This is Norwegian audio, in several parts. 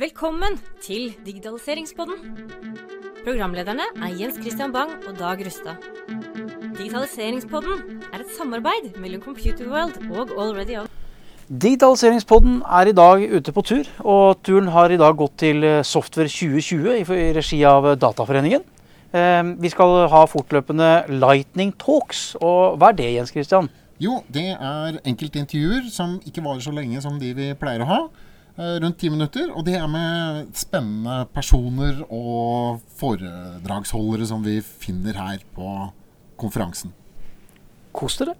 Velkommen til Digitaliseringspodden. Programlederne er Jens Christian Bang og Dag Rustad. Digitaliseringspodden er et samarbeid mellom Computerworld og Already On. Digitaliseringspodden er i dag ute på tur, og turen har i dag gått til eh, Software 2020 i regi av Dataforeningen. Eh, vi skal ha fortløpende Lightning Talks, og hva er det Jens Christian? Jo, det er enkeltintervjuer som ikke varer så lenge som de vi pleier å ha. Eh, rundt ti minutter. Og det er med spennende personer og foredragsholdere som vi finner her på konferansen. Kos dere.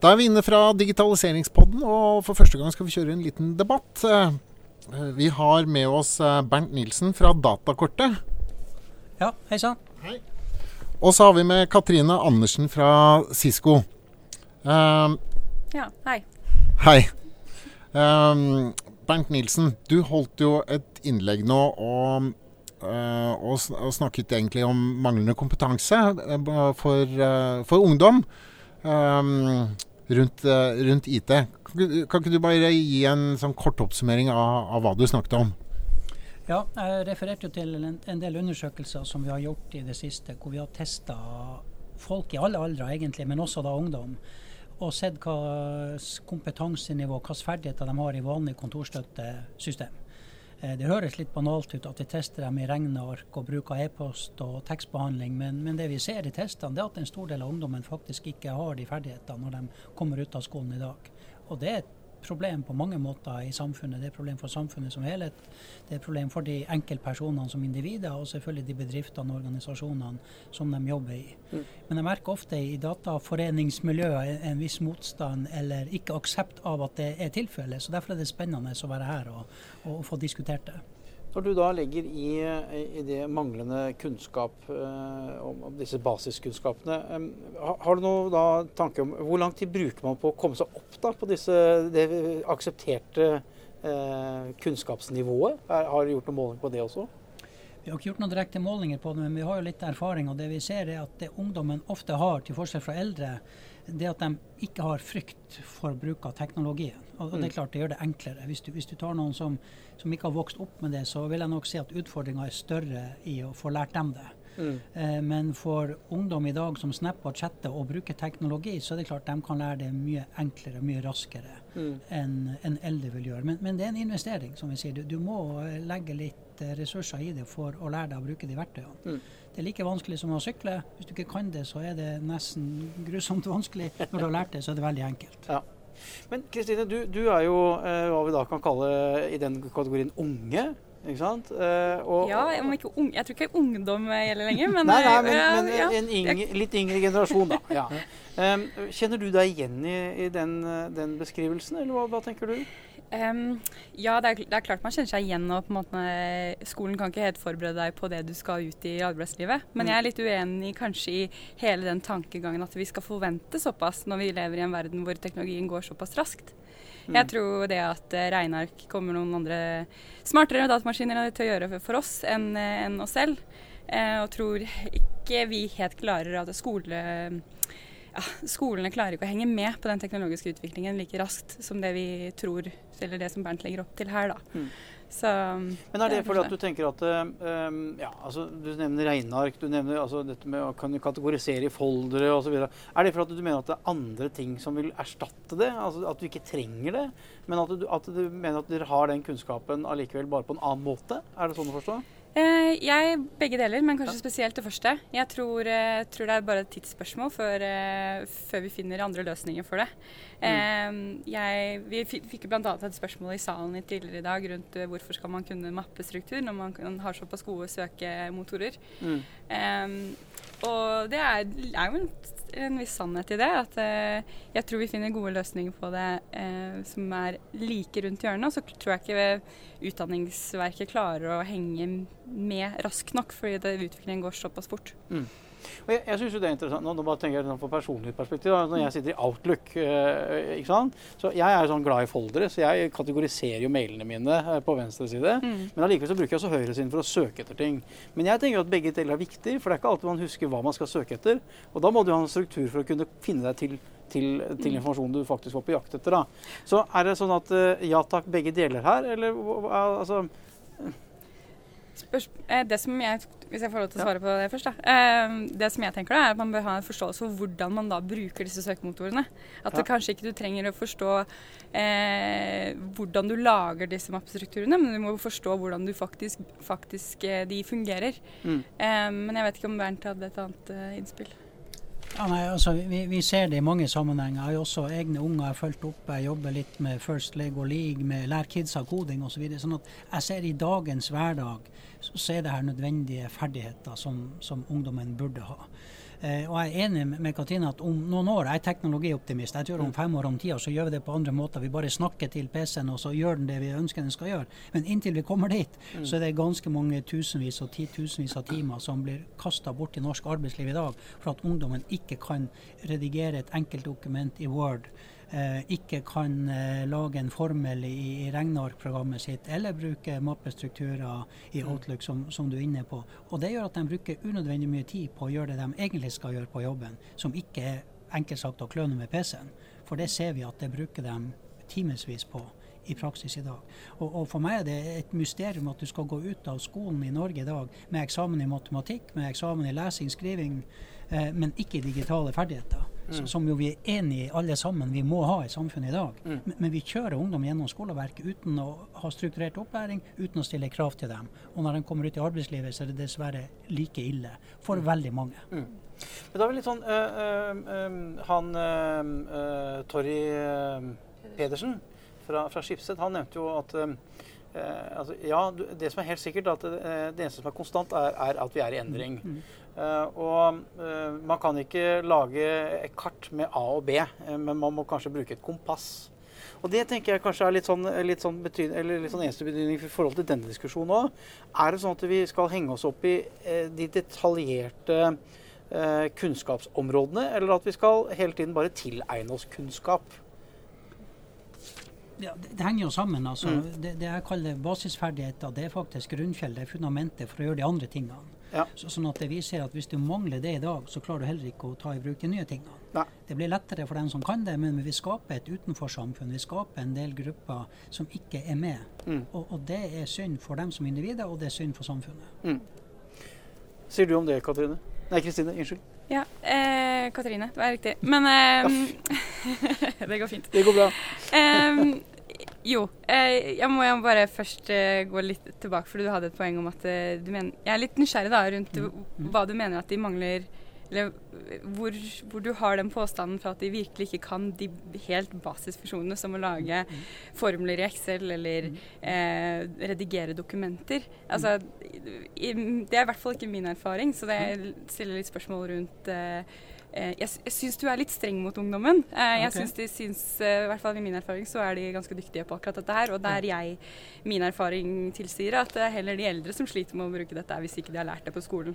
Da er vi inne fra Digitaliseringspodden, og for første gang skal vi kjøre en liten debatt. Eh, vi har med oss eh, Bernt Nilsen fra Datakortet. Ja, hei sann. Og så har vi med Katrine Andersen fra Cisco. Um, ja, hei. Hei. Um, Bernt Nilsen, du holdt jo et innlegg nå og, uh, og, og snakket egentlig om manglende kompetanse uh, for, uh, for, ungdom rundt, rundt, IT. Kan, ikke du bare gi en sånn kort oppsummering av, av hva du snakket om? Ja, jeg refererte jo til en, en, del undersøkelser som vi har gjort i det siste, hvor vi har testa folk i alle aldre egentlig, men også da ungdom og sett hva kompetansenivå, hvilke ferdigheter de har i vanlig kontorstøttesystem. Eh, det høres litt banalt ut at vi tester dem i regneark og bruker e-post og tekstbehandling, men, men, det vi ser i testene, er at en stor del av ungdommen faktisk ikke har de ferdighetene når de kommer ut av skolen i dag. Og det er et problem på mange måter i samfunnet. Det er et problem for samfunnet som helhet. Det er et problem for de enkeltpersonene som individer, og selvfølgelig de bedriftene og organisasjonene som de jobber i. Mm. Men jeg merker ofte i dataforeningsmiljøet en viss motstand eller ikke aksept av at det er tilfellet. Så derfor er det spennende å være her og, og få diskutert det. Når du da legger i, i det manglende kunnskap eh, om, om, disse basiskunnskapene, eh, har du noen tanke om hvor lang tid bruker man på å komme seg opp da, på disse, det aksepterte eh, kunnskapsnivået? Er, har du gjort noen måling på det også? Vi har ikke gjort noen direkte målinger på det, men vi har jo litt erfaring. og det vi ser er at det ungdommen ofte har, til forskjell fra eldre, det at de ikke har frykt for bruk av teknologien. Og, det er mm. klart det gjør det enklere. Hvis du, hvis du tar noen som, som, ikke har vokst opp med det, så vil jeg nok si at utfordringa er større i å få lært dem det. Mm. Eh, men for ungdom i dag som snapper, chatter og bruker teknologi, så er det klart de kan lære det mye enklere, mye raskere mm. enn en eldre vil gjøre. Men, men, det er en investering, som vi sier. Du, du må legge litt eh, ressurser i det for å lære deg å bruke de verktøyene. Mm. Det er like vanskelig som å sykle. Hvis du ikke kan det, så er det nesten grusomt vanskelig. Når du har lært det, så er det veldig enkelt. Ja. Men Kristine, du, du, er jo eh, hva vi da kan kalle i den kategorien unge. Ikke sant? Uh, og, ja, jeg, unge, jeg, tror ikke ungdom gjelder lenger, men, nei, nei, men, uh, men ja. en yngre, litt yngre generasjon, da. Ja. Um, kjenner du deg igjen i, i den, den, beskrivelsen, eller hva, hva tenker du? Um, ja, det er, det er, klart man kjenner seg igjen. og på en måte Skolen kan ikke helt forberede deg på det du skal ut i arbeidslivet. Men jeg er litt uenig kanskje i hele den tankegangen at vi skal forvente såpass når vi lever i en verden hvor teknologien går såpass raskt. Mm. Jeg tror det at uh, regneark kommer noen andre smartere datamaskiner til å gjøre for oss enn en oss selv. Eh, og tror ikke vi helt klarer at skole ja, skolene klarer ikke å henge med på den teknologiske utviklingen like raskt som det vi tror, eller det som Bernt legger opp til her. da. Mm. Så, Men er det, det fordi at du tenker at um, ja, altså, Du nevner regneark, du nevner altså, dette med å kan kategorisere i foldere osv. Er det fordi at du mener at det er andre ting som vil erstatte det? Altså At du ikke trenger det? Men at du, at du mener at dere har den kunnskapen allikevel bare på en annen måte? Er det sånn å forstå? Eh, jeg, Begge deler, men kanskje spesielt det første. Jeg tror, eh, tror, det er bare et tidsspørsmål før, eh, før vi finner andre løsninger for det. Mm. Jeg, vi fikk bl.a. et spørsmål i salen i tidligere i dag rundt hvorfor skal man kunne mappestruktur når man har såpass gode søkemotorer. Mm. Og det er jo en, en, viss sannhet i det. At eh, jeg tror vi finner gode løsninger på det eh, som er like rundt hjørnet. Og så tror jeg ikke Utdanningsverket klarer å henge med raskt nok, fordi det, utviklingen går såpass fort. Mm. Og jeg, jeg synes jo det er interessant, Nå, nå bare tenker jeg på for personlig perspektiv. Da, når jeg sitter i Outlook eh, ikke sant? Så Jeg er sånn glad i foldere, så jeg kategoriserer jo mailene mine øh, på venstre side. Mm. Men allikevel så bruker jeg også høyresiden for å søke etter ting. Men jeg tenker at begge deler er viktig, for det er ikke alltid man husker hva man skal søke etter. Og da må du ha en struktur for å kunne finne deg til til, til informasjonen du faktisk var på jakt etter. Da. Så er det sånn at eh, ja takk, begge deler her, eller altså eh, det som jeg, hvis jeg får lov til å svare på det først, da. Eh, det som jeg tenker da, er at man bør ha en forståelse for hvordan man da bruker disse søkemotorene. At Ja. kanskje ikke du trenger å forstå eh, hvordan du lager disse mappestrukturene, men du må forstå hvordan du faktisk, faktisk eh, de fungerer. Mm. Eh, men jeg vet ikke om Bernt hadde et annet eh, innspill. Ja, nei, altså, vi, vi ser det i mange sammenhenger. Jeg har også egne unger jeg har fulgt opp. Jeg jobber litt med First Lego League, med lær kidsa koding osv. Så videre. sånn at jeg ser i dagens hverdag så er det her nødvendige ferdigheter som, som ungdommen burde ha. Eh, og jeg er enig med, med Katrine at om noen år, jeg er teknologioptimist, jeg tror om fem år om ti år så gjør vi det på andre måter. Vi bare snakker til PC-en, og så gjør den det vi ønsker den skal gjøre. Men inntil vi kommer dit, så er det ganske mange tusenvis og titusenvis av timer som blir kasta bort i norsk arbeidsliv i dag for at ungdommen ikke kan redigere et enkelt dokument i Word. Eh, ikke kan eh, lage en formel i, i regnearkprogrammet sitt, eller bruke mappestrukturer i Outlook, som, som du er inne på. Og Det gjør at de bruker unødvendig mye tid på å gjøre det de egentlig skal gjøre på jobben, som ikke er enkelt sagt å kløne med PC-en. For det ser vi at det bruker de timevis på i praksis i dag. Og, og For meg er det et mysterium at du skal gå ut av skolen i Norge i dag med eksamen i matematikk, med eksamen i lesing, skriving, eh, men ikke digitale ferdigheter. Mm. som jo vi er enige i alle sammen vi må ha i samfunnet i dag. Men, men vi kjører ungdom gjennom skoleverket uten å ha strukturert opplæring, uten å stille krav til dem. Og når de kommer ut i arbeidslivet, så er det dessverre like ille for veldig mange. Men da er vi litt sånn øh, øh, Han øh, øh, Torry Pedersen fra, fra Schibsted, han nevnte jo at øh, altså, Ja, det som er helt sikkert, at det, det eneste som er konstant, er, er at vi er i endring. Eh, og øh, man kan ikke lage et kart med A og B, eh, men man må kanskje bruke et kompass. Og det tenker jeg kanskje er litt sånn, litt sånn, litt sånn eneste betydning i forhold til denne diskusjonen òg. Er det sånn at vi skal henge oss opp i eh, de detaljerte eh, kunnskapsområdene, eller at vi skal hele tiden bare tilegne oss kunnskap? Ja, det, det henger jo sammen. altså. Det, det jeg kaller basisferdigheter, det er faktisk grunnfjell, det er fundamentet for å gjøre de andre tingene. Ja. Så, sånn at det viser at Hvis du mangler det i dag, så klarer du heller ikke å ta i bruk de nye tingene. Nei. Det blir lettere for dem som kan det, men vi skaper et utenforsamfunn. Vi skaper en del grupper som ikke er med. Mm. Og, og det er synd for dem som individer, og det er synd for samfunnet. Sier du om det, Katrine? Nei, Kristine. Unnskyld. Ja, eh, Katrine, det var riktig. Men eh, Det går fint. Det går bra. Ehm, jo, eh, jeg må bare først eh, gå litt tilbake, for du hadde et poeng om at eh, du mener Jeg er litt nysgjerrig da rundt Mm. hva du mener at de mangler Eller hvor, hvor du har den påstanden for at de virkelig ikke kan de helt basisfunksjonene som å lage Mm. formler i Excel eller eh, redigere dokumenter. Altså, det er i hvert fall ikke min erfaring, så det stiller litt spørsmål rundt eh, jeg, s- jeg syns du er litt streng mot ungdommen. Eh, jeg okay. synes de syns, eh, i hvert fall i min erfaring, så er de ganske dyktige på akkurat dette her. Og der jeg, min erfaring tilsier at det er heller de eldre som sliter med å bruke dette hvis ikke de har lært det på skolen.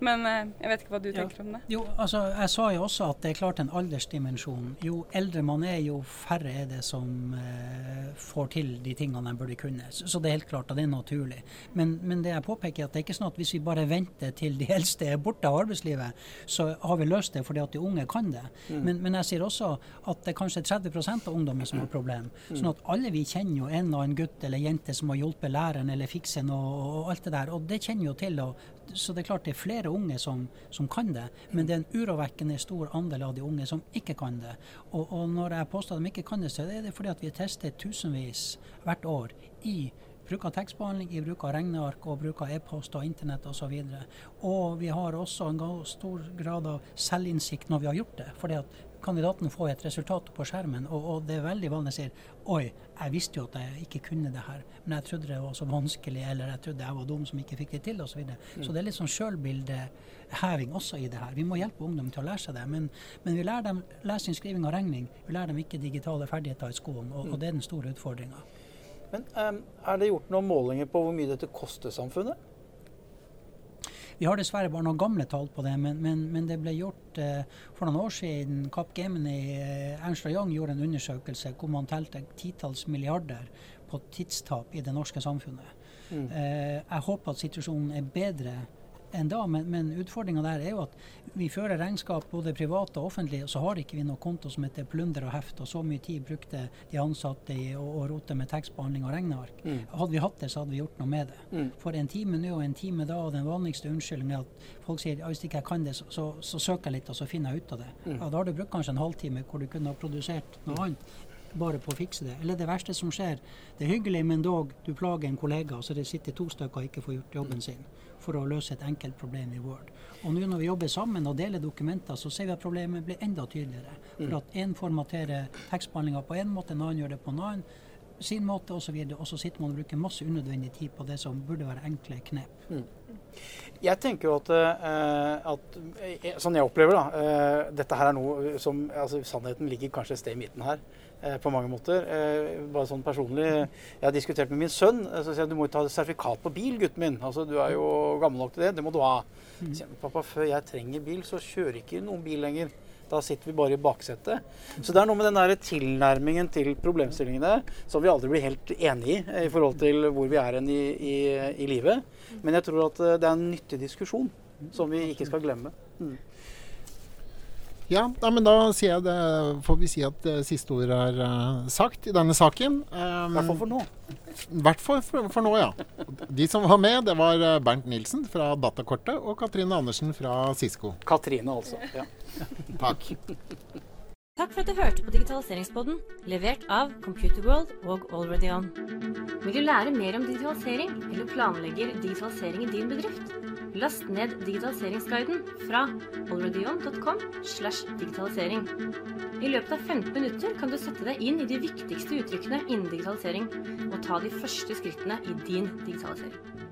Men eh, jeg vet ikke hva du Ja. tenker om det. Jo, altså, Jeg sa jo også at det er klart en aldersdimensjon. Jo eldre man er, jo færre er det som eh, får til de tingene de burde kunne. Så, så det er helt klart at det er naturlig. Men, men det jeg påpeker er at det er ikke sånn at hvis vi bare venter til de eldste er borte av arbeidslivet, så har vi løst det fordi at de unge kan det. Men, men jeg sier også at det er kanskje 30% av ungdommen som har problem. Sånn at alle vi kjenner jo en eller annen gutt eller jente som har hjulpet læreren eller fiksen noe og alt det der. Og det kjenner jo til. Og, så det er klart det er flere unge som, som kan det, men det er en urovekkende stor andel av de unge som ikke kan det. Og, og når jeg påstår at de ikke kan det, så er det fordi at vi tester tusenvis hvert år i bruk av tekstbehandling, i bruk av regneark og bruk av e-post og internett osv. Og, så og vi har også en stor grad av selvinnsikt når vi har gjort det. fordi at kandidaten får et resultat på skjermen, og, og det er veldig vanlig å si Oi, jeg visste jo at jeg ikke kunne det her, men jeg trodde det var så vanskelig, eller jeg trodde jeg var dum som ikke fikk det til, osv. Så, videre. så det er litt sånn sjølbildeheving også i det her. Vi må hjelpe ungdom til å lære seg det, men, men vi lærer dem lesing, skriving og regning. Vi lærer dem ikke digitale ferdigheter i skolen, og, og det er den store utfordringa. Men um, er det gjort noen målinger på hvor mye dette koster samfunnet? Vi har dessverre bare noen gamle tall på det, men, men, men det ble gjort eh, for noen år siden. Kapp Gemini, eh, Ernst Young gjorde en undersøkelse hvor man telte titalls milliarder på tidstap i det norske samfunnet. Eh, jeg håper at situasjonen er bedre enn da. Men, men utfordringa der er jo at vi fører regnskap både private og offentlige, og så har ikke vi noe konto som heter plunder og heft. Og så mye tid brukte de ansatte i å, å rote med tekstbehandling og regneark. Mm. Hadde vi hatt det, så hadde vi gjort noe med det. Mm. For en time nå og en time da, og den vanligste unnskyldningen er at folk sier ja, hvis ikke jeg kan det, så, så, så søker jeg litt, og så finner jeg ut av det. Mm. Ja, da har du brukt kanskje en halvtime hvor du kunne ha produsert noe annet bare på å fikse det. Eller det verste som skjer, det er hyggelig, men dog du plager en kollega, så det sitter to stykker og ikke får gjort jobben sin for å løse et enkelt problem i Word. Og nå når vi jobber sammen og deler dokumenter, så ser vi at problemet blir enda tydeligere. For at én formaterer tekstbehandlinga på én måte, en annen gjør det på en annen sin måte osv. Og, og så sitter man og bruker masse unødvendig tid på det som burde være enkle knep. Jeg tenker jo at, uh, at eh, Sånn jeg opplever da, uh, dette her er noe som altså Sannheten ligger kanskje et sted i midten her. Eh, På mange måter. Eh, Bare sånn personlig. Jeg har diskutert med min sønn. eh, Så sier jeg du må jo ta sertifikat på bil, gutten min. Altså Du er jo gammel nok til det. Det må du ha. Mm. sier pappa, før jeg trenger bil, så kjører ikke noen bil lenger. Da sitter vi bare i baksetet. Så det er noe med den der tilnærmingen til problemstillingene som vi aldri blir helt enig i i forhold til hvor vi er hen i, i, i livet. Men jeg tror at det er en nyttig diskusjon som vi ikke skal glemme. Mm. Ja, da, men da sier jeg det, får vi si at det siste ord er uh, sagt i denne saken. Um, I hvert fall for nå. I hvert fall for, for nå, ja. De som var med, det var eh, Bernt Nilsen fra Datakortet og Katrine Andersen fra Cisco. Katrine, altså. Ja. Takk. Takk for at du hørte på Digitaliseringspodden, levert av Computerworld og AlreadyOn. Vil du lære mer om digitalisering, eller planlegger digitalisering i din bedrift? Last ned digitaliseringsguiden fra alreadyon.com slash digitalisering. I løpet av 15 minutter kan du sette deg inn i de viktigste uttrykkene innen digitalisering, og ta de første skrittene i din digitalisering.